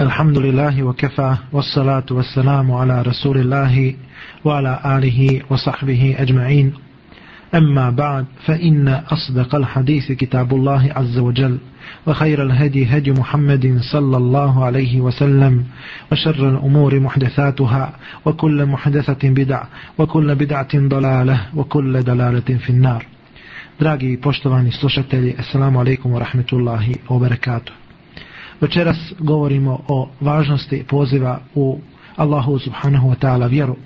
الحمد لله وكفى والصلاة والسلام على رسول الله وعلى آله وصحبه أجمعين أما بعد فإن أصدق الحديث كتاب الله عز وجل وخير الهدي هدي محمد صلى الله عليه وسلم وشر الأمور محدثاتها وكل محدثة بدع وكل بدعة ضلالة وكل دلالة في النار Dragi i poštovani slušatelji, Assalamu alaikum wa. Večeras govorimo o važnosti poziva u Allahu subhanahu wa ta'ala vjeru.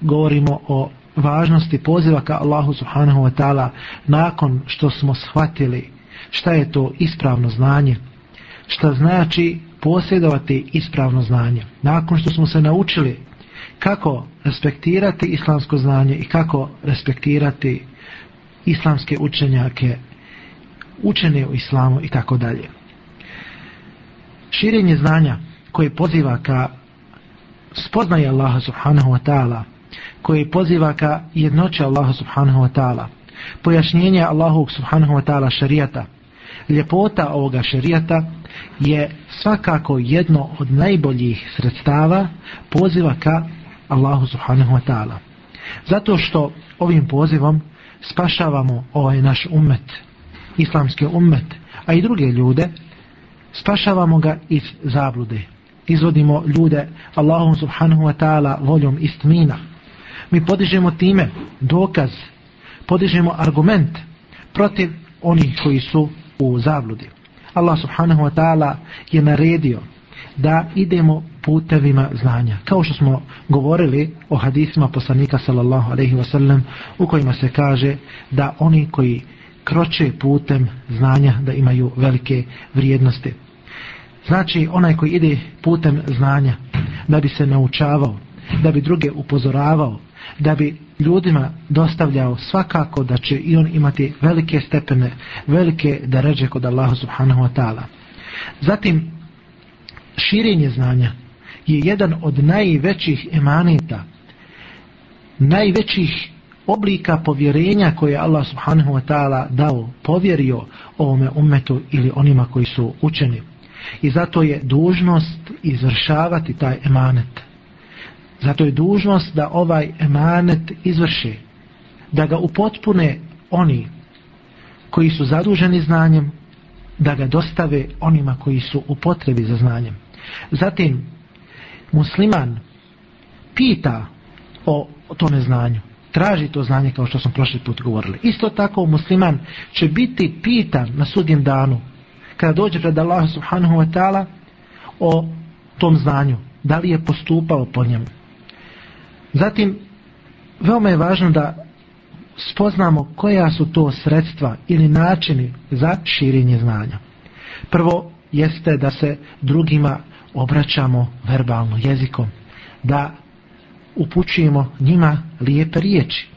Govorimo o važnosti poziva ka Allahu subhanahu wa ta'ala nakon što smo shvatili šta je to ispravno znanje, šta znači posjedovati ispravno znanje. Nakon što smo se naučili kako respektirati islamsko znanje i kako respektirati islamske učenjake, učene u islamu i tako dalje. Širenje znanja koje poziva ka spoznaje Allaha subhanahu wa ta'ala, koje poziva ka jednoće Allaha subhanahu wa ta'ala, pojašnjenje Allahu subhanahu wa ta'ala šarijata, ljepota ovoga šarijata je svakako jedno od najboljih sredstava poziva ka Allahu subhanahu wa ta'ala. Zato što ovim pozivom spašavamo ovaj naš ummet, islamski ummet, a i druge ljude, spašavamo ga iz zablude. Izvodimo ljude Allahom subhanahu wa ta'ala voljom istmina. Mi podižemo time dokaz, podižemo argument protiv onih koji su u zabludi. Allah subhanahu wa ta'ala je naredio da idemo putevima znanja. Kao što smo govorili o hadisima poslanika sallallahu alaihi wa sallam u kojima se kaže da oni koji kroče putem znanja da imaju velike vrijednosti. Znači onaj koji ide putem znanja da bi se naučavao, da bi druge upozoravao, da bi ljudima dostavljao svakako da će i on imati velike stepene, velike deređe kod Allaha subhanahu wa ta'ala. Zatim, širenje znanja je jedan od najvećih emaneta, najvećih oblika povjerenja koje je Allah subhanahu wa ta'ala dao, povjerio ovome umetu ili onima koji su učeni. I zato je dužnost izvršavati taj emanet. Zato je dužnost da ovaj emanet izvrši, da ga upotpune oni koji su zaduženi znanjem, da ga dostave onima koji su u potrebi za znanjem. Zatim, musliman pita o, o tome znanju, traži to znanje kao što smo prošli put govorili. Isto tako musliman će biti pitan na sudjem danu, kada dođe pred Allah subhanahu wa ta'ala o tom znanju, da li je postupao po njemu. Zatim, veoma je važno da spoznamo koja su to sredstva ili načini za širenje znanja. Prvo jeste da se drugima obraćamo verbalno jezikom, da upućujemo njima lijepe riječi.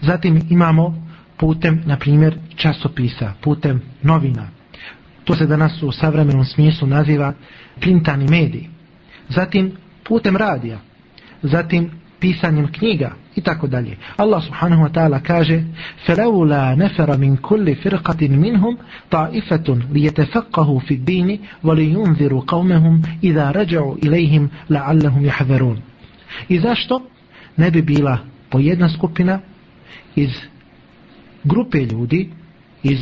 Zatim imamo putem, na primjer, časopisa, putem novina. To se danas u savremenom smislu naziva printani mediji. Zatim putem radija, zatim pisanjem knjiga i tako dalje. Allah subhanahu wa ta'ala kaže فَلَوْلَا نَفَرَ مِنْ كُلِّ فِرْقَةٍ مِنْهُمْ طَائِفَةٌ لِيَتَفَقَّهُ فِي الدِّينِ وَلِيُنْذِرُ قَوْمَهُمْ إِذَا رَجَعُوا إِلَيْهِمْ لَعَلَّهُمْ يَحْذَرُونَ I zašto ne bi bila po jedna skupina iz grupe ljudi iz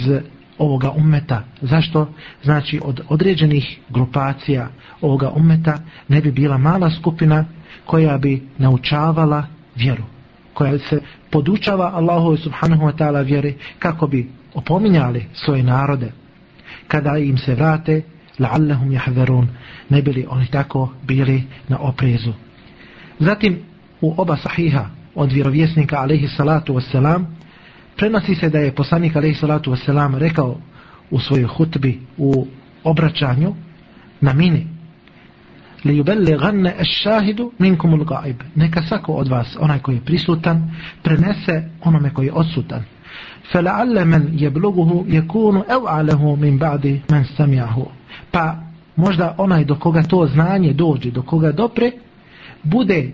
ovoga ummeta. Zašto? Znači od određenih grupacija ovoga ummeta ne bi bila mala skupina koja bi naučavala vjeru. Koja se podučava Allahu subhanahu wa ta'ala vjeri kako bi opominjali svoje narode. Kada im se vrate, la'allahum jahverun, ne bili oni tako bili na oprezu. Zatim u oba sahiha od vjerovjesnika alaihi salatu wassalam prenosi se da je poslanik alaihi salatu wasalam rekao u svojoj hutbi u obraćanju na mini li yubelli ganne es šahidu minkum ul gaib neka svako od vas, onaj koji je prisutan prenese onome koji je odsutan فلعل من يبلغه يكون أوعله من بعد من سمعه pa možda onaj do koga to znanje dođe, do koga dopre, bude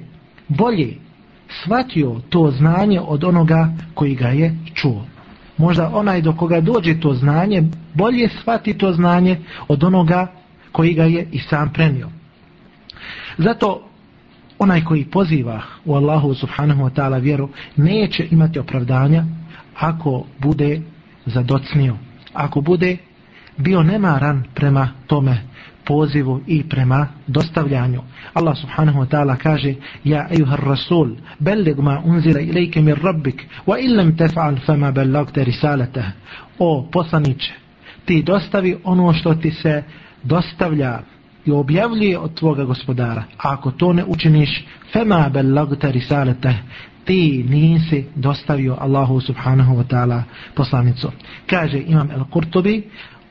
bolje shvatio to znanje od onoga koji ga je čuo. Možda onaj do koga dođe to znanje, bolje shvati to znanje od onoga koji ga je i sam prenio. Zato onaj koji poziva u Allahu subhanahu wa ta'ala vjeru neće imati opravdanja ako bude zadocnio, ako bude bio nemaran prema tome pozivu i prema dostavljanju. Allah subhanahu wa ta'ala kaže Ja ejuhar rasul, bellig ma unzira ilike mir rabbik, wa illam tefa'al fama bellagte risalatah. O poslaniće, ti dostavi ono što ti se dostavlja i objavljuje od tvoga gospodara. A ako to ne učiniš, fema bellagte risalatah, ti nisi dostavio Allahu subhanahu wa ta'ala poslanicu. Kaže Imam El-Kurtubi,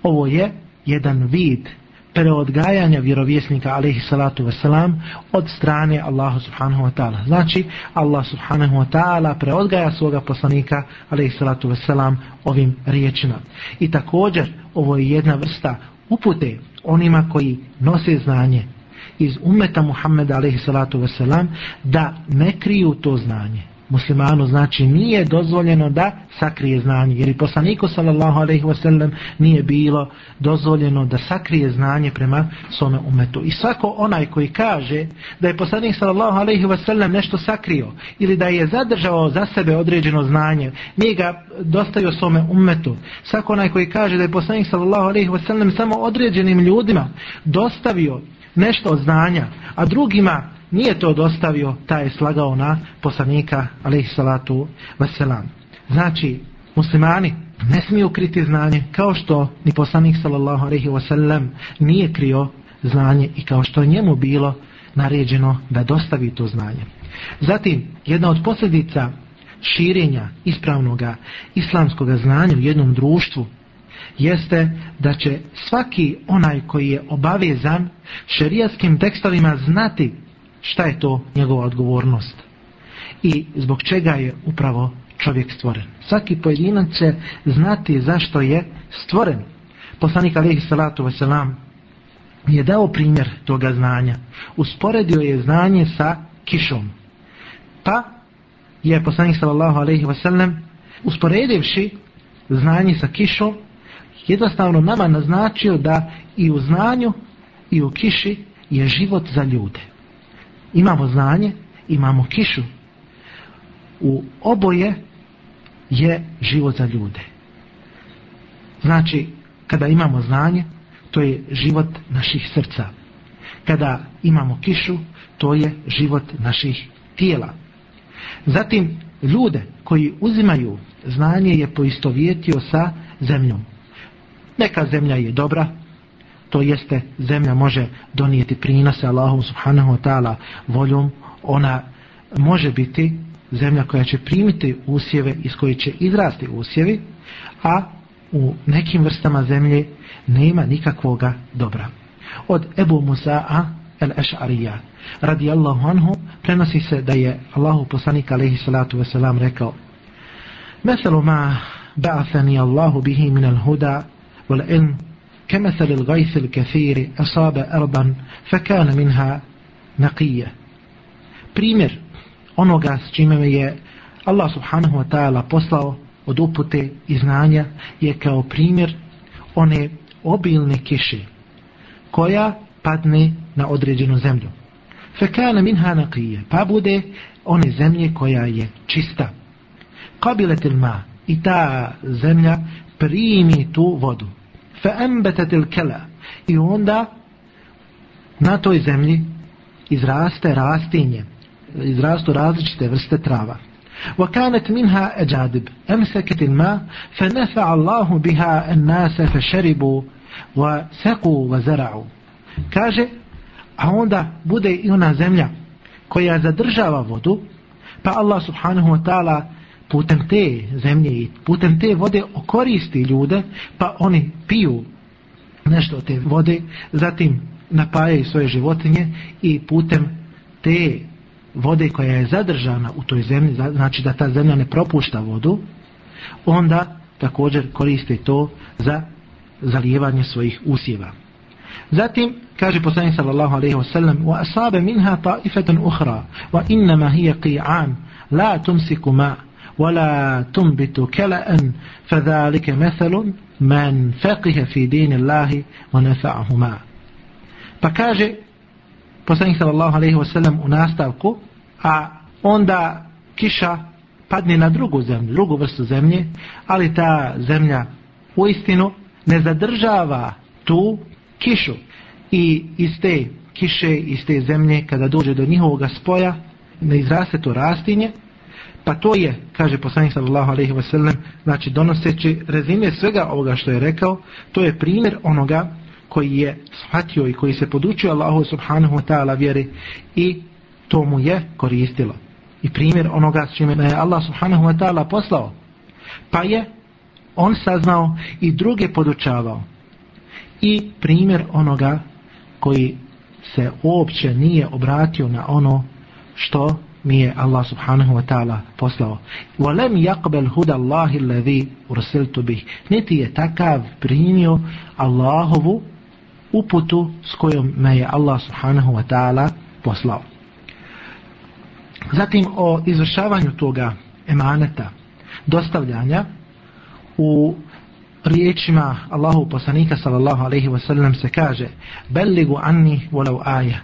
ovo je jedan vid preodgajanja vjerovjesnika alaihi salatu wasalam od strane Allahu subhanahu wa ta'ala. Znači, Allah subhanahu wa ta'ala preodgaja svoga poslanika alaihi salatu wasalam ovim riječima. I također, ovo je jedna vrsta upute onima koji nose znanje iz umeta Muhammeda alaihi salatu wasalam da ne kriju to znanje muslimanu znači nije dozvoljeno da sakrije znanje jer i poslaniku sallallahu alejhi ve sellem nije bilo dozvoljeno da sakrije znanje prema svome umetu. I svako onaj koji kaže da je poslanik sallallahu alejhi ve sellem nešto sakrio ili da je zadržao za sebe određeno znanje nije ga dostavio svome umetu. Svako onaj koji kaže da je poslanik sallallahu alejhi ve sellem samo određenim ljudima dostavio nešto od znanja a drugima nije to dostavio, taj je slagao na poslanika, alaihi salatu vaselam. Znači, muslimani ne smiju kriti znanje, kao što ni poslanik, sallallahu alaihi wasallam, nije krio znanje i kao što njemu bilo naređeno da dostavi to znanje. Zatim, jedna od posljedica širenja ispravnog islamskog znanja u jednom društvu jeste da će svaki onaj koji je obavezan šerijaskim tekstovima znati šta je to njegova odgovornost i zbog čega je upravo čovjek stvoren. Svaki pojedinac će znati zašto je stvoren. Poslanik alihi salatu wasalam je dao primjer toga znanja. Usporedio je znanje sa kišom. Pa je poslanik sallallahu alaihi wasalam usporedivši znanje sa kišom jednostavno nama naznačio da i u znanju i u kiši je život za ljude imamo znanje, imamo kišu. U oboje je život za ljude. Znači, kada imamo znanje, to je život naših srca. Kada imamo kišu, to je život naših tijela. Zatim, ljude koji uzimaju znanje je poistovjetio sa zemljom. Neka zemlja je dobra, to jeste zemlja može donijeti prinose Allahom subhanahu wa ta'ala voljom, ona može biti zemlja koja će primiti usjeve iz koje će izrasti usjevi, a u nekim vrstama zemlje nema nikakvoga dobra. Od Ebu Musa'a el-Eš'arija radijallahu anhu prenosi se da je Allahu poslanik alaihi salatu wasalam rekao Meselu ma ba'athani Allahu bihi min al-huda wal ilm كمثل الغيث الكثير أصاب أرضا فكان منها نقية primjer onoga s čime me je Allah subhanahu wa ta'ala poslao od upute i znanja je kao primjer one obilne kiše koja padne na određenu zemlju. Fekana minha naqije, pa bude one zemlje koja je čista. Kabiletil ma, i ta zemlja primi tu vodu. فأنبتت الكلا i onda na toj zemlji izraste rastinje izrastu različite vrste trava وكانت منها أجادب أمسكت الماء فنفع الله بها الناس فشربوا وسقوا وزرعوا kaže a onda bude i ona zemlja koja zadržava vodu pa Allah subhanahu wa ta'ala putem te zemlje i putem te vode okoristi ljude, pa oni piju nešto od te vode, zatim napajaju svoje životinje i putem te vode koja je zadržana u toj zemlji, znači da ta zemlja ne propušta vodu, onda također koriste to za zalijevanje svojih usjeva. Zatim, kaže poslanik sallallahu alejhi ve sellem: "Wa asaba minha ta'ifatan ukhra, wa inma hiya qi'an, la tumsiku ma' ولا تنبت كلأ فذلك مثل من فقه في دين الله ونفعهما Pa kaže poslanik sallallahu alaihi wasallam u nastavku, a onda kiša padne na drugu zemlju, drugu vrstu zemlje, ali ta zemlja u istinu ne zadržava tu kišu i iz te kiše, iz te zemlje, kada dođe do njihovog spoja, ne izraste to rastinje, pa to je, kaže poslanik sallallahu alaihi sellem, znači donoseći rezime svega ovoga što je rekao, to je primjer onoga koji je shvatio i koji se podučio Allahu subhanahu wa ta'ala vjeri i to mu je koristilo. I primjer onoga s čime je Allah subhanahu wa ta'ala poslao. Pa je on saznao i druge podučavao. I primjer onoga koji se uopće nije obratio na ono što mi je Allah subhanahu wa ta'ala poslao. وَلَمْ يَقْبَلْ هُدَ اللَّهِ الَّذِي أُرْسِلْتُ بِهِ Niti je takav primio Allahovu uputu s kojom me je Allah subhanahu wa ta'ala poslao. Zatim o izvršavanju toga emaneta, dostavljanja u riječima Allahu poslanika sallallahu alaihi wa sallam se kaže Belligu anni walau aja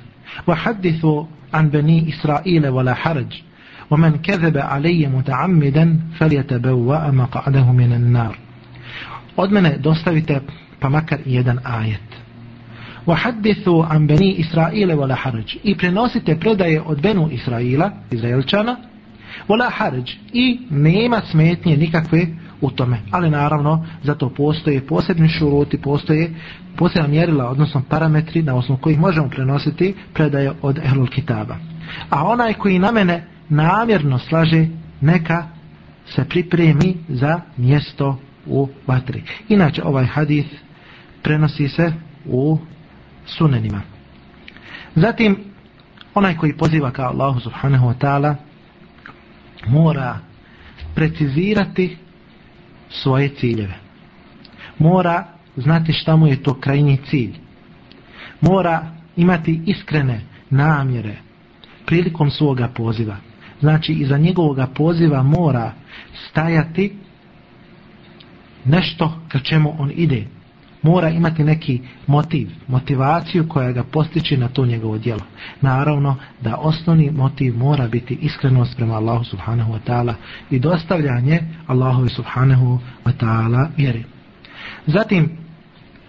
wa hadithu an bani Israile wala haraj ومن كذب علي متعمدا فليتبوأ مقعده من النار od mene dostavite pa makar jedan ajet وحدثوا عن بني إسرائيل ولا حرج i prenosite predaje od Benu Israila, Izraelčana, ولا حرج i nema smetnje nikakve u tome. Ali naravno, zato postoje posebni šuruti, postoje posebna mjerila, odnosno parametri na osnovu kojih možemo prenositi predaje od Ehlul Kitaba. A onaj koji na mene namjerno slaže, neka se pripremi za mjesto u vatri. Inače, ovaj hadith prenosi se u sunenima. Zatim, onaj koji poziva kao Allahu subhanahu wa ta'ala mora precizirati svoje ciljeve. Mora znati šta mu je to krajnji cilj. Mora imati iskrene namjere prilikom svoga poziva. Znači, iza njegovoga poziva mora stajati nešto ka čemu on ide mora imati neki motiv, motivaciju koja ga postiče na to njegovo djelo. Naravno da osnovni motiv mora biti iskrenost prema Allahu subhanahu wa ta'ala i dostavljanje Allahu subhanahu wa ta'ala vjeri. Zatim,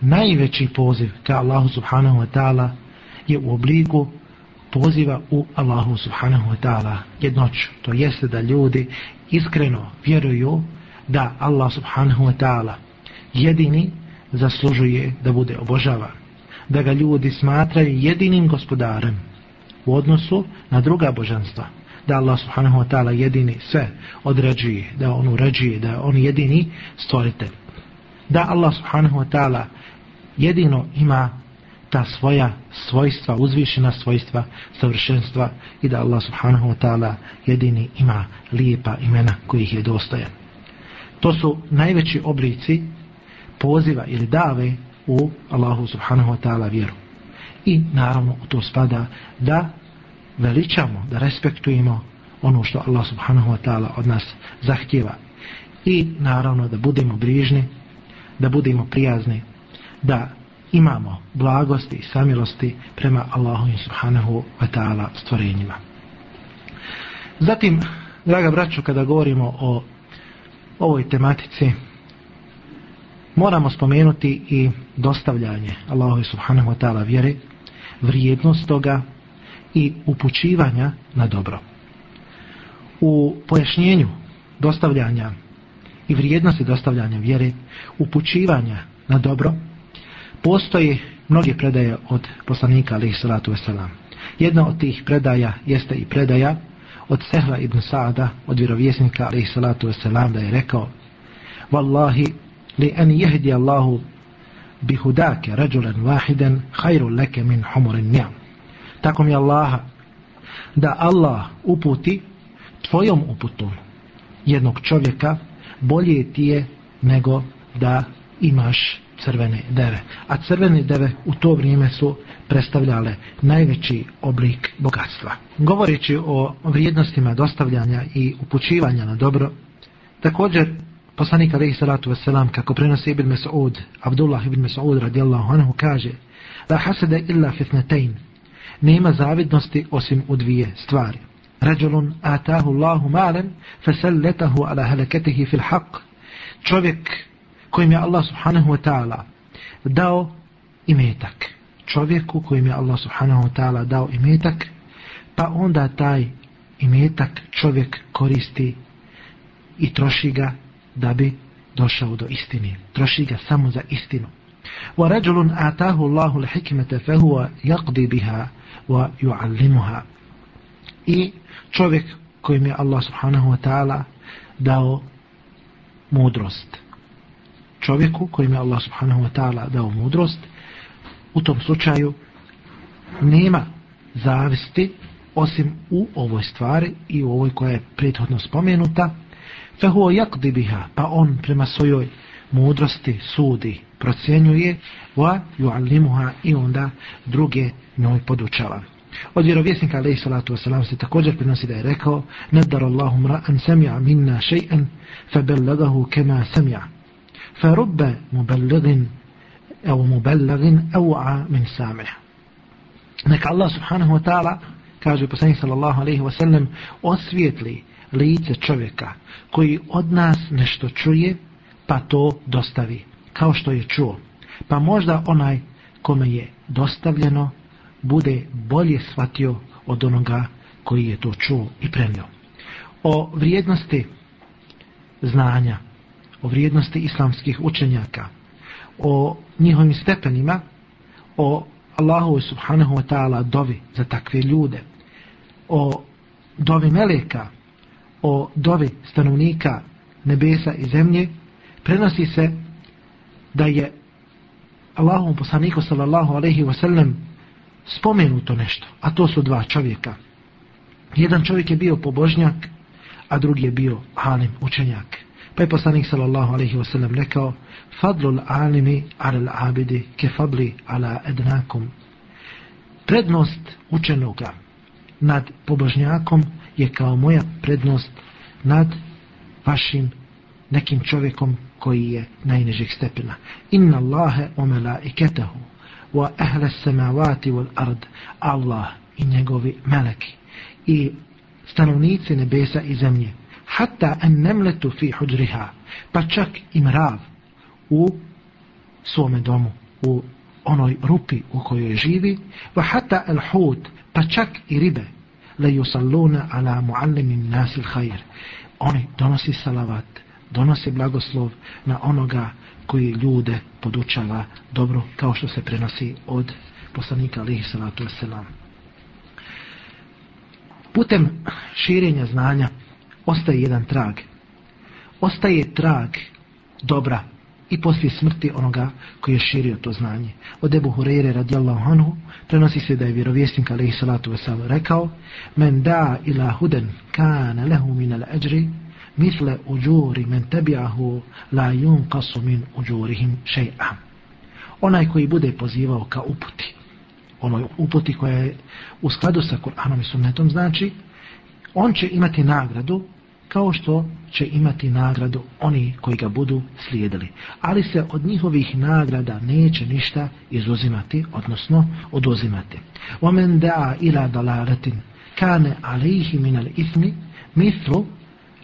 najveći poziv ka Allahu subhanahu wa ta'ala je u obliku poziva u Allahu subhanahu wa ta'ala jednoću. To jeste da ljudi iskreno vjeruju da Allah subhanahu wa ta'ala jedini zaslužuje da bude obožavan. Da ga ljudi smatraju jedinim gospodarem u odnosu na druga božanstva. Da Allah subhanahu wa ta'ala jedini sve određuje, da on uređuje, da on jedini stvoritelj. Da Allah subhanahu wa ta'ala jedino ima ta svoja svojstva, uzvišena svojstva, savršenstva i da Allah subhanahu wa ta'ala jedini ima lijepa imena kojih je dostojan. To su najveći oblici poziva ili dave u Allahu subhanahu wa ta'ala vjeru. I naravno u to spada da veličamo, da respektujemo ono što Allah subhanahu wa ta'ala od nas zahtjeva. I naravno da budemo brižni, da budemo prijazni, da imamo blagosti i samilosti prema Allahu subhanahu wa ta'ala stvorenjima. Zatim, draga braćo, kada govorimo o ovoj tematici, moramo spomenuti i dostavljanje Allahu subhanahu wa ta'ala vjere, vrijednost toga i upućivanja na dobro. U pojašnjenju dostavljanja i vrijednosti dostavljanja vjere, upućivanja na dobro, postoji mnoge predaje od poslanika alaihi salatu wasalam. Jedna od tih predaja jeste i predaja od Sehla ibn Sa'ada, od vjerovjesnika alaihi salatu wasalam, da je rekao Wallahi, لأن يهدي الله بهداك رجلا واحدا خير لك من حمر النعم تكم يا الله da Allah uputi tvojom uputom jednog čovjeka bolje ti je nego da imaš crvene deve. A crvene deve u to vrijeme su predstavljale najveći oblik bogatstva. Govoreći o vrijednostima dostavljanja i upućivanja na dobro, također poslanik alaihi salatu wasalam, kako prenosi Ibn Mas'ud, Abdullah ibn Mas'ud radijallahu anhu, kaže La hasada illa fitnetain, Nema zavidnosti osim u dvije stvari. Rajulun atahu Allahu malen, fasalletahu ala halaketihi fil haq. Čovjek kojim je Allah subhanahu wa ta'ala dao imetak. Čovjeku kojim je Allah subhanahu wa ta'ala dao imetak, pa onda taj imetak čovjek koristi i troši ga da bi došao do istine. Troši ga samo za istinu. Wa rajulun atahu Allahu al-hikmata fa huwa yaqdi biha wa. I čovjek kojim je Allah subhanahu wa ta'ala dao mudrost. Čovjeku kojim je Allah subhanahu wa ta'ala dao mudrost, u tom slučaju nema zavisti osim u ovoj stvari i u ovoj koja je prethodno spomenuta, fe huo jakdi biha, pa on prema svojoj mudrosti sudi, procjenjuje, wa yuallimuha i onda druge njoj podučava. Od vjerovjesnika alaihi salatu wasalam se također prinosi da je rekao Nadar Allahu mra'an samja minna še'an fa bellagahu kema samja fa rubbe mubelligin evo mubelligin min samih neka Allah subhanahu wa ta'ala kaže poslanik sallallahu alaihi wasallam osvijetli lice čovjeka koji od nas nešto čuje pa to dostavi kao što je čuo pa možda onaj kome je dostavljeno bude bolje shvatio od onoga koji je to čuo i prenio. O vrijednosti znanja, o vrijednosti islamskih učenjaka, o njihovim stepenima, o Allahu subhanahu wa ta'ala dovi za takve ljude, o dovi meleka, o dovi stanovnika nebesa i zemlje, prenosi se da je Allahom poslaniku sallallahu alaihi wa sallam spomenuto nešto, a to su dva čovjeka. Jedan čovjek je bio pobožnjak, a drugi je bio alim, učenjak. Pa je poslanik sallallahu alaihi wa sallam rekao Fadlul alimi al abidi ke fadli ala ednakum. Prednost učenoga nad pobožnjakom je kao moja prednost nad vašim nekim čovjekom koji je najnižeg stepena. Inna Allahe o melaiketahu wa ahle samavati wal ard Allah i njegovi meleki i stanovnici nebesa i zemlje hatta an nemletu fi hudriha pa čak i mrav u svome domu u onoj rupi u kojoj živi wa hatta al hud pa čak i ribe le yusalluna ala muallimin nasil khair oni donosi salavat donosi blagoslov na onoga koji ljude podučava dobro kao što se prenosi od poslanika alihi salatu wasalam. Putem širenja znanja ostaje jedan trag. Ostaje trag dobra i poslije smrti onoga koji je širio to znanje. Od Ebu Hureyre radijallahu anhu prenosi se da je vjerovjesnik alaihi salatu wasalam rekao Men da ila huden kana lehu min al ajri misle uđuri men tebiahu la yun kasu min uđurihim še'a. Onaj koji bude pozivao ka uputi, onoj uputi koja je u skladu sa Kur'anom i sunnetom, znači, on će imati nagradu kao što će imati nagradu oni koji ga budu slijedili. Ali se od njihovih nagrada neće ništa izuzimati, odnosno oduzimati. وَمَنْ دَعَ إِلَى دَلَارَةٍ كَانَ عَلَيْهِ مِنَ الْإِثْمِ مِثْلُ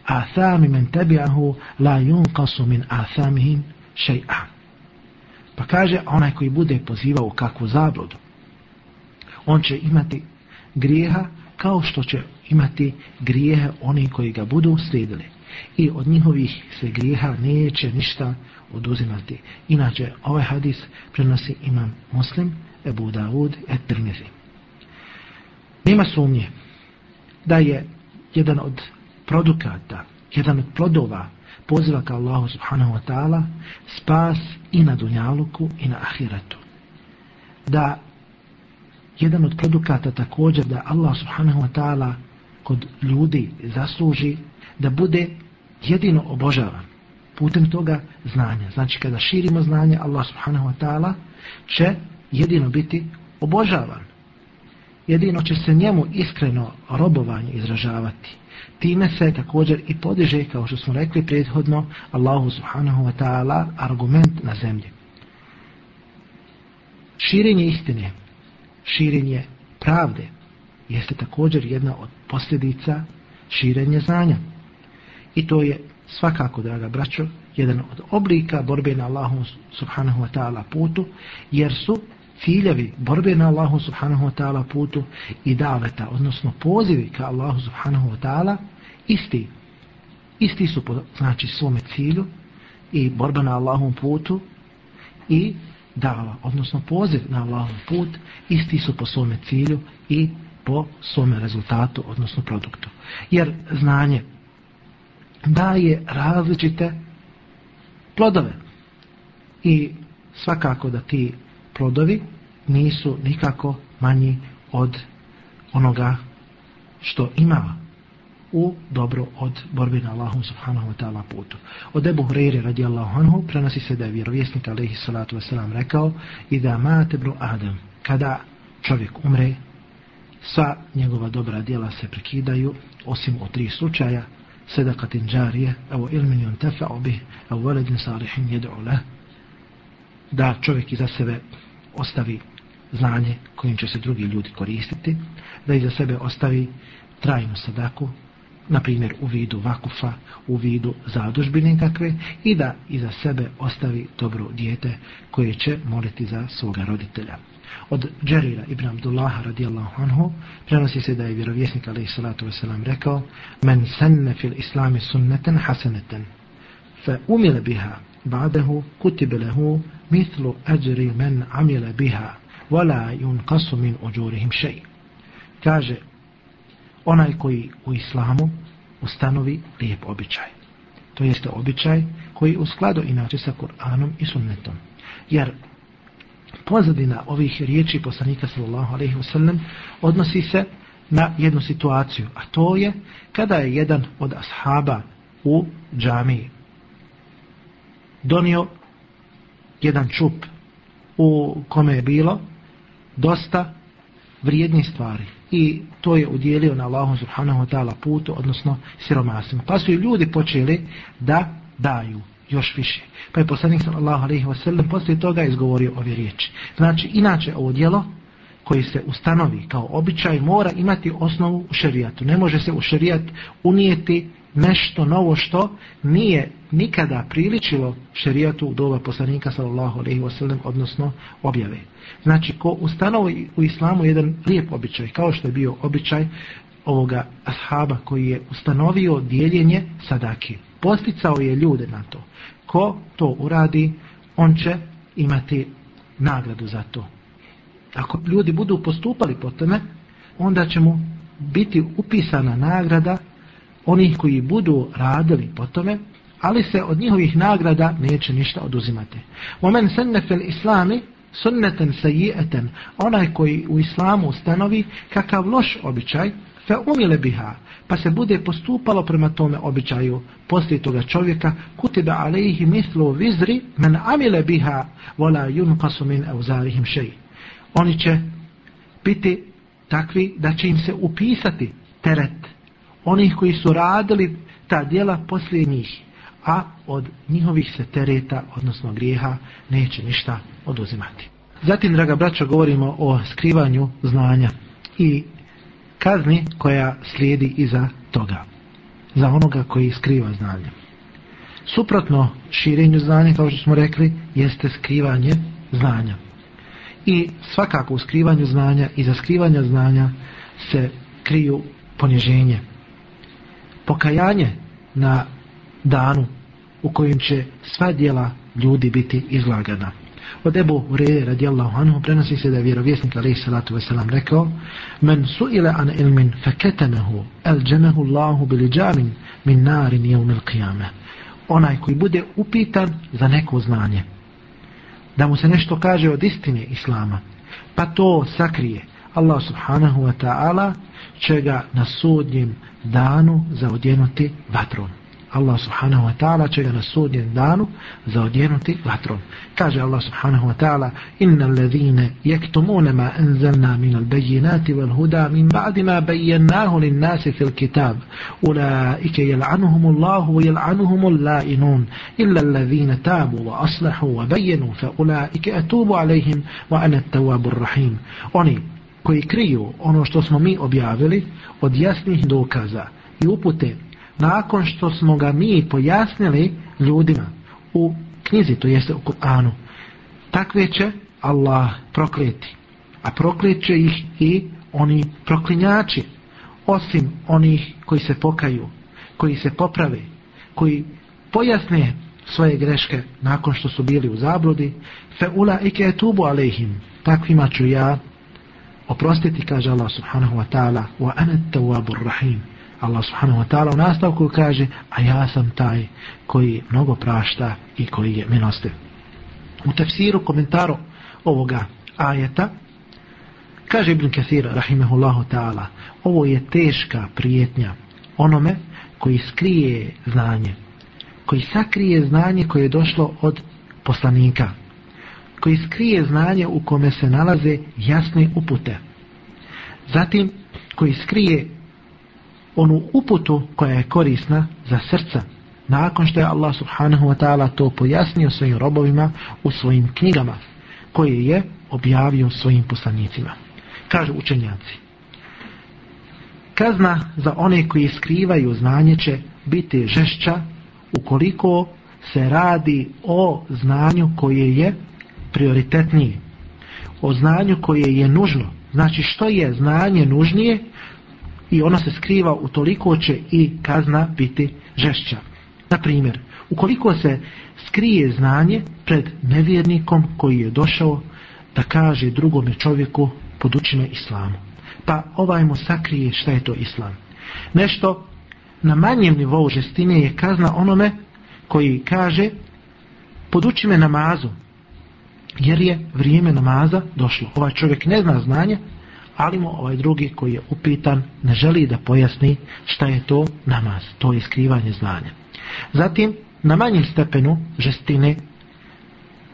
athami men tabi'ahu la yunqasu min athamihim shay'a. Pa kaže onaj koji bude pozivao u kakvu zabludu, on će imati grijeha kao što će imati grijehe oni koji ga budu slijedili. I od njihovih se grijeha neće ništa oduzimati. Inače, ovaj hadis prenosi imam muslim, Ebu Dawud, et Tirmizi. Nema sumnje da je jedan od produkata, jedan od plodova poziva ka Allahu subhanahu wa ta'ala spas i na dunjaluku i na ahiretu. Da jedan od produkata također da Allah subhanahu wa ta'ala kod ljudi zasluži da bude jedino obožavan putem toga znanja. Znači kada širimo znanje Allah subhanahu wa ta'ala će jedino biti obožavan. Jedino će se njemu iskreno robovanje izražavati time se također i podiže, kao što smo rekli prethodno, Allahu subhanahu wa ta'ala argument na zemlji. Širenje istine, širenje pravde, jeste također jedna od posljedica širenja znanja. I to je svakako, draga braćo, jedan od oblika borbe na Allahu subhanahu wa ta'ala putu, jer su ciljevi borbe na Allahu subhanahu wa ta'ala putu i daveta, odnosno pozivi ka Allahu subhanahu wa ta'ala, isti. Isti su po, znači svome cilju i borba na Allahom putu i dava, odnosno poziv na Allahom put, isti su po svome cilju i po svome rezultatu, odnosno produktu. Jer znanje daje različite plodove. I svakako da ti plodovi nisu nikako manji od onoga što ima u dobro od borbe na Allahum subhanahu wa ta'ala putu. Od Ebu Hureyre radijallahu anhu prenosi se da je vjerovjesnik alaihi salatu wasalam rekao i da mate bro Adam kada čovjek umre sva njegova dobra djela se prekidaju osim u tri slučaja sedakatin džarije evo ilmin yun tefa'u bih evo veledin salihin jedu'u leh da čovjek iza sebe ostavi znanje kojim će se drugi ljudi koristiti, da iza sebe ostavi trajnu sadaku, na primjer u vidu vakufa, u vidu zadužbine kakve, i da iza sebe ostavi dobro dijete koje će moliti za svoga roditelja. Od Džerira ibn Abdullaha radijallahu anhu prenosi se da je vjerovjesnik alaihi salatu wasalam rekao Men senne fil islami sunneten haseneten fe umile biha ba'dahu kutibe lehu mithlu ajri men amile biha wala yunqasu min ujurihim shay. Kaže onaj koji u islamu ustanovi lijep običaj to jeste običaj koji u skladu inače sa Kur'anom i sunnetom jer pozadina ovih riječi poslanika sallallahu alejhi ve sellem odnosi se na jednu situaciju a to je kada je jedan od ashaba u džamiji donio jedan čup u kome je bilo dosta vrijednih stvari i to je udjelio na Allahu subhanahu wa ta'ala putu, odnosno siromasima. Pa su i ljudi počeli da daju još više. Pa je poslanik sallallahu alaihi ve sallam poslije toga izgovorio ove riječi. Znači, inače ovo djelo koji se ustanovi kao običaj mora imati osnovu u šerijatu. Ne može se u šerijat unijeti nešto novo što nije nikada priličilo šerijatu u doba poslanika sallallahu alejhi ve sellem odnosno objave. Znači ko ustanovi u islamu jedan lijep običaj kao što je bio običaj ovoga ashaba koji je ustanovio dijeljenje sadaki. Posticao je ljude na to. Ko to uradi, on će imati nagradu za to. Ako ljudi budu postupali po tome, onda će mu biti upisana nagrada onih koji budu radili po tome, ali se od njihovih nagrada neće ništa oduzimati. Omen senne fel islami sunneten sajieten, onaj koji u islamu ustanovi kakav loš običaj, fe umile biha, pa se bude postupalo prema tome običaju poslije toga čovjeka, kutiba alejhi mislu vizri, men amile biha, vola yunqasu min euzarihim šeji. Oni će biti takvi da će im se upisati teret onih koji su radili ta dijela poslije njih, a od njihovih se tereta, odnosno grijeha, neće ništa oduzimati. Zatim, draga braćo, govorimo o skrivanju znanja i kazni koja slijedi iza toga, za onoga koji skriva znanje. Suprotno širenju znanja, kao što smo rekli, jeste skrivanje znanja. I svakako u skrivanju znanja i za skrivanja znanja se kriju poniženje, pokajanje na danu u kojem će sva dijela ljudi biti izlagana. Od Ebu Hureyre radijallahu anhu prenosi se da je vjerovjesnik alaih salatu wasalam rekao Men su'ile an ilmin faketemehu el džemehu Allahu biliđamin min narin jevmil qiyame. Onaj koji bude upitan za neko znanje. Da mu se nešto kaže od istine Islama. Pa to sakrije. Allah subhanahu wa ta'ala će ga na sudnjem danu zaodjenuti vatrom. Allah subhanahu wa ta'ala će ga na sudnjem danu zaodjenuti vatrom. Kaže Allah subhanahu wa ta'ala Inna alladhine jektumune ma enzelna min albejinati wal huda min ba'di ma bejennahu lin nasi fil kitab ulaike jel'anuhumu Allahu wa jel'anuhumu la'inun illa alladhine tabu wa aslahu wa bejenu fa ulaike atubu alaihim wa ana tawabur rahim. Oni koji kriju ono što smo mi objavili od jasnih dokaza i upute nakon što smo ga mi pojasnili ljudima u knjizi, to jeste u Kur'anu, takve će Allah prokleti. A proklet ih i oni proklinjači, osim onih koji se pokaju, koji se poprave, koji pojasne svoje greške nakon što su bili u zabludi, fe ula ike etubu alehim, takvima ću ja oprostiti, kaže Allah subhanahu wa ta'ala, wa anet tawabur rahim. Allah subhanahu wa ta'ala u nastavku kaže, a ja sam taj koji mnogo prašta i koji je milostiv. U tefsiru komentaru ovoga ajeta, kaže Ibn Kathir, rahimehullahu ta'ala, ovo je teška prijetnja onome koji skrije znanje, koji sakrije znanje koje je došlo od poslanika, koji skrije znanje u kome se nalaze jasne upute. Zatim, koji skrije onu uputu koja je korisna za srca, nakon što je Allah subhanahu wa ta'ala to pojasnio svojim robovima u svojim knjigama, koje je objavio svojim poslanicima. Kažu učenjaci, kazna za one koji skrivaju znanje će biti žešća ukoliko se radi o znanju koje je prioritetnije, o znanju koje je nužno. Znači što je znanje nužnije, i ona se skriva u toliko će i kazna biti žešća. Na primjer, ukoliko se skrije znanje pred nevjernikom koji je došao da kaže drugome čovjeku poduči me islamu. Pa ovaj mu sakrije šta je to islam. Nešto na manjem nivou žestine je kazna onome koji kaže poduči me namazu jer je vrijeme namaza došlo. Ovaj čovjek ne zna znanje, ali mu ovaj drugi koji je upitan ne želi da pojasni šta je to namaz, to je skrivanje znanja. Zatim, na manjem stepenu žestine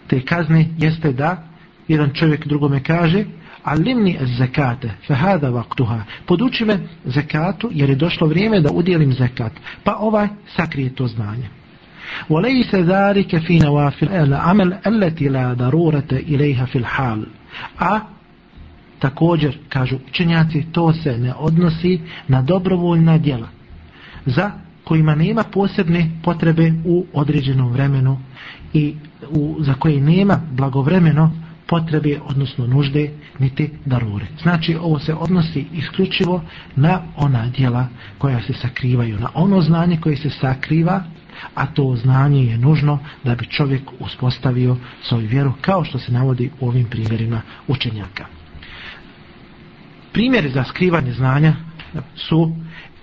te kazne jeste da jedan čovjek drugome kaže alimni zekate, fehada vaktuha, poduči me zekatu jer je došlo vrijeme da udjelim zekat, pa ovaj sakrije to znanje. وليس ذلك في نوافل العمل التي لا ضرورة إليها في الحال a Također, kažu učenjaci, to se ne odnosi na dobrovoljna djela, za kojima nema posebne potrebe u određenom vremenu i u, za koje nema blagovremeno potrebe, odnosno nužde, niti darure. Znači, ovo se odnosi isključivo na ona djela koja se sakrivaju, na ono znanje koje se sakriva, a to znanje je nužno da bi čovjek uspostavio svoju vjeru, kao što se navodi u ovim primjerima učenjaka primjeri za skrivanje znanja su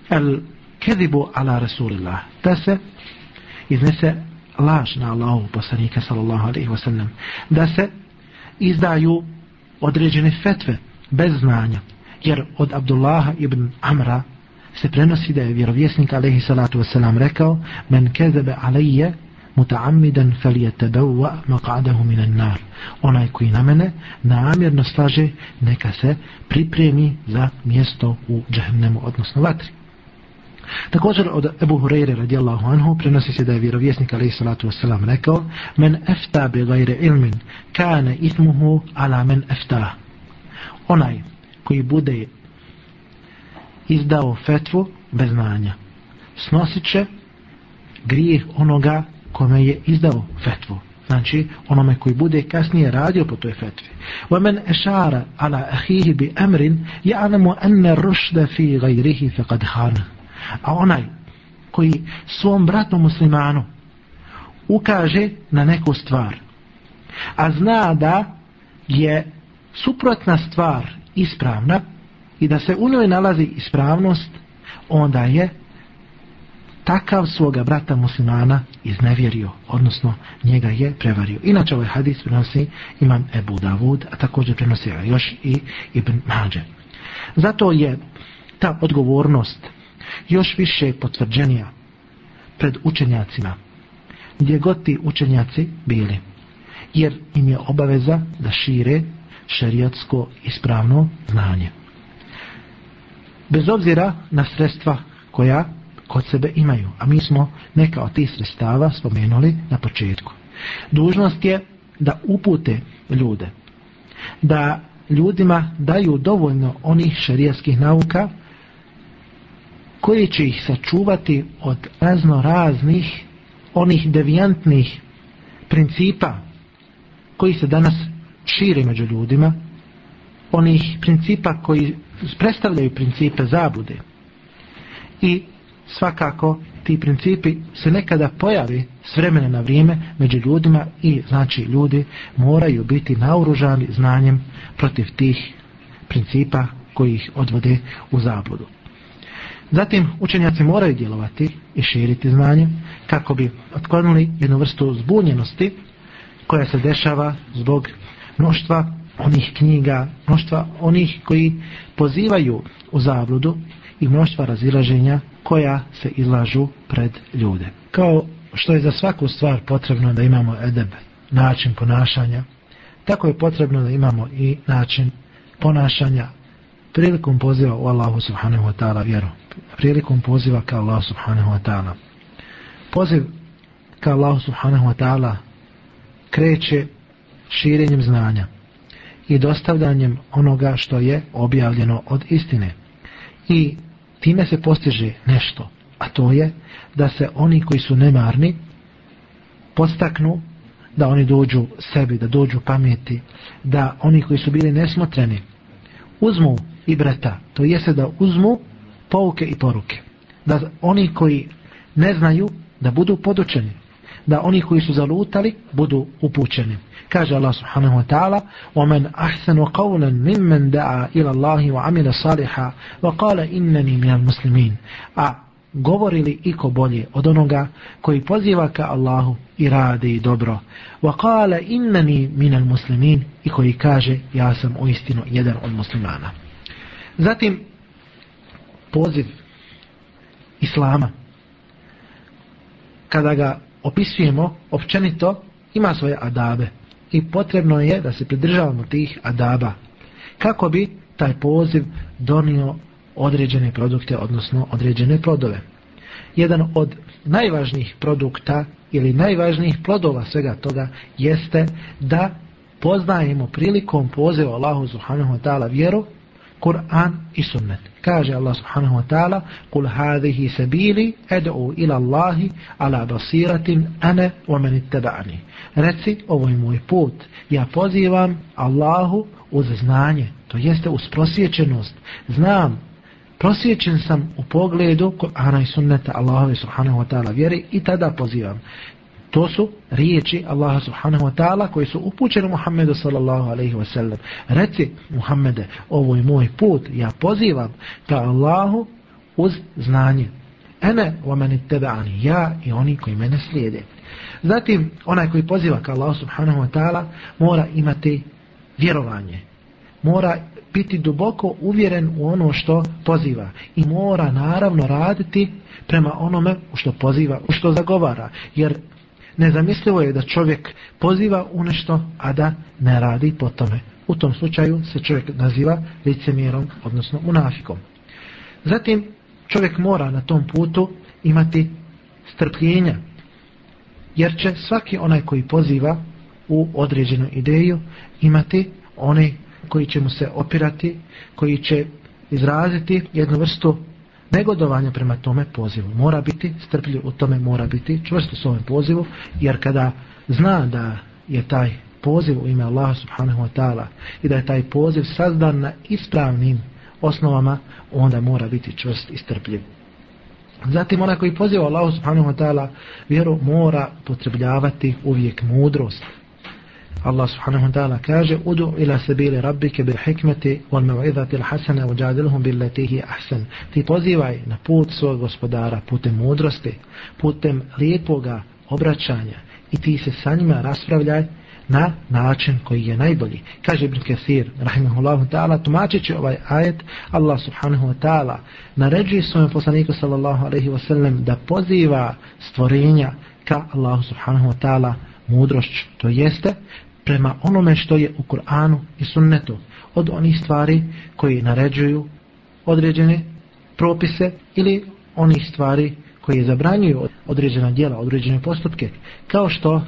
el kedibu ala rasulillah. Da se iznese laž na Allahu poslanika sallallahu alaihi wasallam da se izdaju određene fetve bez znanja. Jer od Abdullaha ibn Amra se prenosi da je vjerovjesnik alaihi salatu wasallam rekao men kezebe alaije mutaammidan falyatadawwa maq'adahu minan nar. Onaj koji na mene namjerno slaže neka se pripremi za mjesto u džehennemu odnosno vatri. Također od Ebu Hureyre radijallahu anhu prenosi se da je vjerovjesnik alaih salatu wasalam rekao Men efta bi gajre ilmin kane ismuhu ala men efta. Onaj koji bude izdao fetvu bez znanja snosit će grijeh onoga kome je izdao fetvu. Znači, onome koji bude kasnije radio po toj fetvi. وَمَنْ أَشَارَ عَلَى أَخِيهِ بِأَمْرٍ يَعْلَمُ أَنَّ الرُّشْدَ فِي غَيْرِهِ فَقَدْ خَانَ A onaj koji svom bratu muslimanu ukaže na neku stvar, a zna da je suprotna stvar ispravna i da se u njoj nalazi ispravnost, onda je takav svoga brata muslimana iznevjerio, odnosno njega je prevario. Inače ovaj hadis prenosi imam Ebu Davud, a također prenosi još i Ibn Mađe. Zato je ta odgovornost još više potvrđenija pred učenjacima, gdje god ti učenjaci bili, jer im je obaveza da šire šerijatsko ispravno znanje. Bez obzira na sredstva koja kod sebe imaju, a mi smo neka od tih sredstava spomenuli na početku. Dužnost je da upute ljude, da ljudima daju dovoljno onih šarijaskih nauka koji će ih sačuvati od razno raznih onih devijantnih principa koji se danas šire među ljudima, onih principa koji predstavljaju principe zabude. I svakako ti principi se nekada pojavi s vremena na vrijeme među ljudima i znači ljudi moraju biti naoružani znanjem protiv tih principa koji ih odvode u zabludu. Zatim učenjaci moraju djelovati i širiti znanje kako bi otklonili jednu vrstu zbunjenosti koja se dešava zbog mnoštva onih knjiga, mnoštva onih koji pozivaju u zabludu i mnoštva razilaženja koja se izlažu pred ljude. Kao što je za svaku stvar potrebno da imamo edeb, način ponašanja, tako je potrebno da imamo i način ponašanja prilikom poziva u Allahu subhanahu wa ta'ala vjeru. Prilikom poziva ka Allahu subhanahu wa ta'ala. Poziv ka Allahu subhanahu wa ta'ala kreće širenjem znanja i dostavljanjem onoga što je objavljeno od istine. I time se postiže nešto, a to je da se oni koji su nemarni postaknu da oni dođu sebi, da dođu pameti, da oni koji su bili nesmotreni uzmu i breta, to jeste da uzmu pouke i poruke. Da oni koji ne znaju, da budu podučeni. Da oni koji su zalutali, budu upućeni. Kaže Allah subhanahu wa ta'ala وَمَنْ أَحْسَنُ قَوْلًا مِمَّنْ دَعَا إِلَى اللَّهِ وَعَمِلَ صَالِحًا وَقَالَ إِنَّنِي مِنَ الْمُسْلِمِينَ A govorili iko bolje od onoga koji poziva ka Allahu i radi dobro. وَقَالَ إِنَّنِي مِنَ الْمُسْلِمِينَ I koji kaže ja sam u istinu jedan od muslimana. Zatim poziv Islama kada ga opisujemo općenito ima svoje adabe i potrebno je da se pridržavamo tih adaba kako bi taj poziv donio određene produkte, odnosno određene plodove. Jedan od najvažnijih produkta ili najvažnijih plodova svega toga jeste da poznajemo prilikom poziva Allahu subhanahu wa ta'ala vjeru Kur'an i sunnet. Kaže Allah subhanahu wa ta'ala Kul hadhihi sabili ed'u ila Allahi ala basiratin ane wa man ittaba'ani. Reci, ovo je moj put. Ja pozivam Allahu uz znanje. To jeste uz prosjećenost. Znam, prosjećen sam u pogledu Kur'ana i sunneta Allahove subhanahu wa ta'ala vjeri i tada pozivam. To su riječi Allaha subhanahu wa ta'ala koji su upućene Muhammedu sallallahu alaihi wa sallam. Reci Muhammede, ovo je moj put, ja pozivam ka Allahu uz znanje. Ene wa mani tebe'ani, ja i oni koji mene slijede. Zatim, onaj koji poziva ka Allahu subhanahu wa ta'ala mora imati vjerovanje. Mora biti duboko uvjeren u ono što poziva. I mora naravno raditi prema onome u što poziva, u što zagovara. Jer nezamislivo je da čovjek poziva u nešto, a da ne radi po tome. U tom slučaju se čovjek naziva licemjerom, odnosno unafikom. Zatim čovjek mora na tom putu imati strpljenja, jer će svaki onaj koji poziva u određenu ideju imati one koji će mu se opirati, koji će izraziti jednu vrstu negodovanja prema tome pozivu. Mora biti strpljiv u tome, mora biti čvrst u ovim pozivu, jer kada zna da je taj poziv u ime Allaha subhanahu wa ta'ala i da je taj poziv sazdan na ispravnim osnovama, onda mora biti čvrst i strpljiv. Zatim onaj koji poziva Allahu subhanahu wa ta'ala vjeru mora potrebljavati uvijek mudrost. Allah subhanahu wa ta'ala kaže Udu ila sabili rabbike bil hikmeti wal mev'idhati l'hasana hasana bil letihi ahsan. Ti pozivaj na put svog gospodara putem mudrosti, putem lijepoga obraćanja i ti se sa njima raspravljaj na način koji je najbolji. Kaže Ibn Kathir, rahimahullahu ta'ala, tumačeći ovaj ajet, Allah subhanahu wa ta'ala naređuje svojom poslaniku sallallahu alaihi wa sallam da poziva stvorenja ka Allahu subhanahu wa ta'ala mudrošću. To jeste prema onome što je u Kur'anu i sunnetu od onih stvari koji naređuju određene propise ili onih stvari koji zabranjuju određena djela, određene postupke. Kao što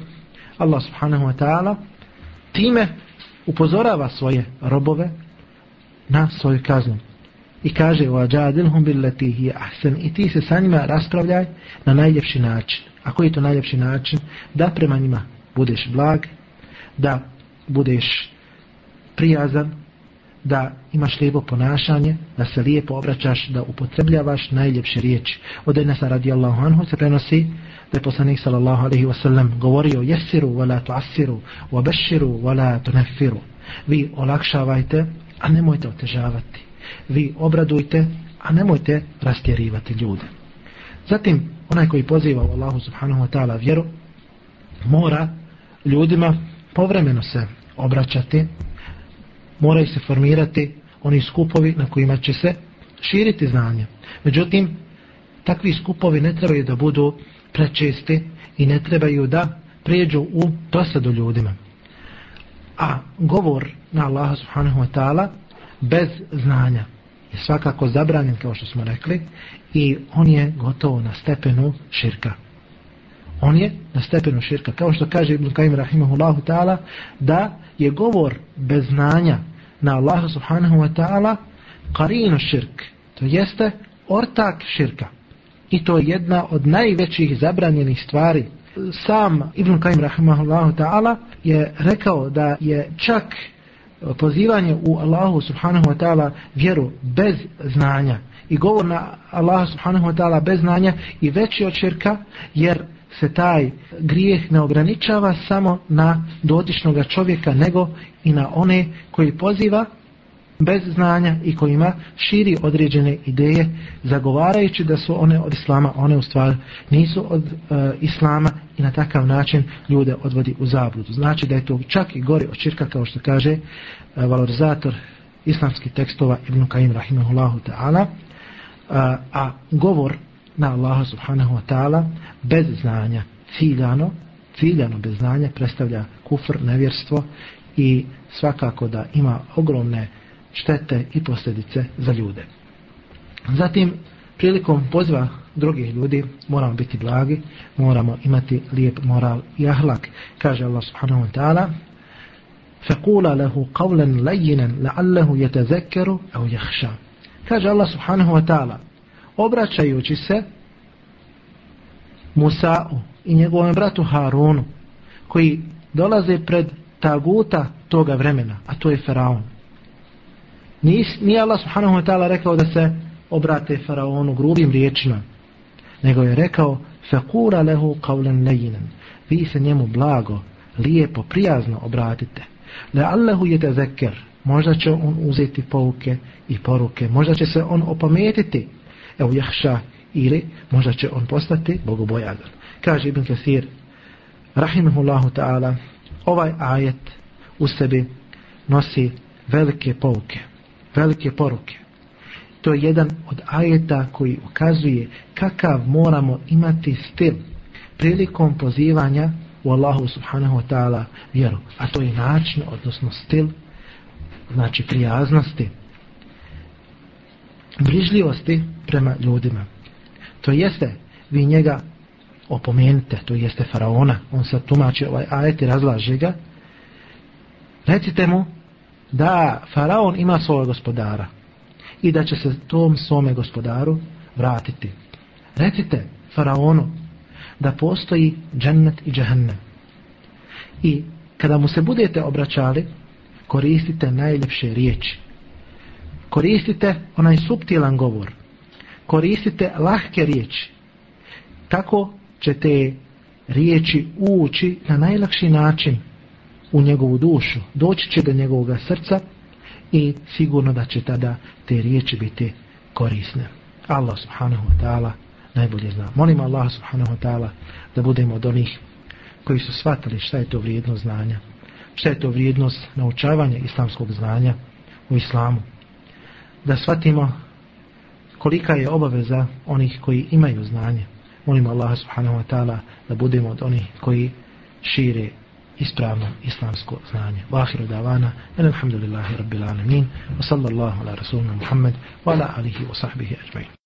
Allah subhanahu wa ta'ala time upozorava svoje robove na svoju kaznu. I kaže وَجَادِلْهُمْ بِالَّتِي هِيَ أَحْسَنِ I ti se sa njima raspravljaj na najljepši način. A koji je to najljepši način? Da prema njima budeš blag, da budeš prijazan, da imaš lijepo ponašanje, da se lijepo obraćaš, da upotrebljavaš najljepše riječi. Od Enesa radijallahu anhu se prenosi da je poslanik sallallahu alaihi wasallam govorio jesiru wala tuasiru, wa wala tunafiru. Vi olakšavajte, a nemojte otežavati. Vi obradujte, a nemojte rastjerivati ljude. Zatim, onaj koji poziva u Allahu subhanahu wa ta'ala vjeru, mora ljudima povremeno se obraćati, moraju se formirati oni skupovi na kojima će se širiti znanje. Međutim, takvi skupovi ne trebaju da budu prečesti i ne trebaju da prijeđu u dosadu ljudima. A govor na Allaha subhanahu wa ta'ala bez znanja je svakako zabranjen kao što smo rekli i on je gotovo na stepenu širka. On je na stepenu širka. Kao što kaže Ibn Kajim rahimahullahu ta'ala da je govor bez znanja na Allaha subhanahu wa ta'ala karino širk. To jeste ortak širka. I to je jedna od najvećih zabranjenih stvari. Sam Ibn Kajim rahimahullahu ta'ala je rekao da je čak pozivanje u Allahu subhanahu wa ta'ala vjeru bez znanja i govor na Allaha subhanahu wa ta'ala bez znanja i veći od širka jer se taj grijeh ne ograničava samo na dotičnog čovjeka nego i na one koji poziva bez znanja i kojima širi određene ideje zagovarajući da su one od islama, one u stvari nisu od e, islama i na takav način ljude odvodi u zabludu. Znači da je to čak i gori od čirka kao što kaže e, valorizator islamskih tekstova Ibn Kajim Rahimahullahu Ta'ala uh, a govor na Allaha Subhanahu Wa Ta'ala bez znanja, ciljano ciljano bez znanja predstavlja kufr, nevjerstvo i svakako da ima ogromne štete i posljedice za ljude. Zatim, prilikom poziva drugih ljudi, moramo biti blagi, moramo imati lijep moral i ahlak. Kaže Allah subhanahu wa ta'ala, فَقُولَ لَهُ قَوْلًا لَيِّنًا لَعَلَّهُ يَتَذَكَّرُ أَوْ يَخْشَى Kaže Allah subhanahu wa ta'ala, obraćajući se Musa'u i njegovom bratu Harunu, koji dolaze pred taguta toga vremena, a to je Faraon. Nije Allah subhanahu wa ta'ala rekao da se obrate faraonu grubim riječima, nego je rekao fekura lehu qawlan nejinan. Vi se njemu blago, lijepo, prijazno obratite. Le Allahu je. Možda će on uzeti pouke i poruke. Možda će se on opametiti. Evo jahša ili možda će on postati bogobojazan. Kaže Ibn Kathir, rahimahullahu ta'ala, ovaj ajet u sebi nosi velike pouke velike poruke. To je jedan od ajeta koji ukazuje kakav moramo imati stil prilikom pozivanja u Allahu subhanahu wa ta'ala vjeru. A to je način, odnosno stil, znači prijaznosti, brižljivosti prema ljudima. To jeste, vi njega opomenite, to jeste faraona, on se tumači ovaj ajet i razlaže ga, recite mu da faraon ima svoje gospodara i da će se tom svome gospodaru vratiti. Recite faraonu da postoji džennet i džehennem. I kada mu se budete obraćali, koristite najljepše riječi. Koristite onaj subtilan govor. Koristite lahke riječi. Tako ćete riječi ući na najlakši način u njegovu dušu, doći će do njegovog srca i sigurno da će tada te riječi biti korisne. Allah subhanahu wa ta'ala najbolje zna. Molim Allah subhanahu wa ta'ala da budemo od onih koji su shvatili šta je to vrijednost znanja, šta je to vrijednost naučavanja islamskog znanja u islamu. Da shvatimo kolika je obaveza onih koji imaju znanje. Molimo Allaha subhanahu wa ta'ala da budemo od onih koji šire ispravno islamsko znanje. Wa ahiru davana, alhamdulillahi rabbil alamin, wa sallallahu ala rasulina Muhammad, wa ala alihi wa sahbihi ajma'in.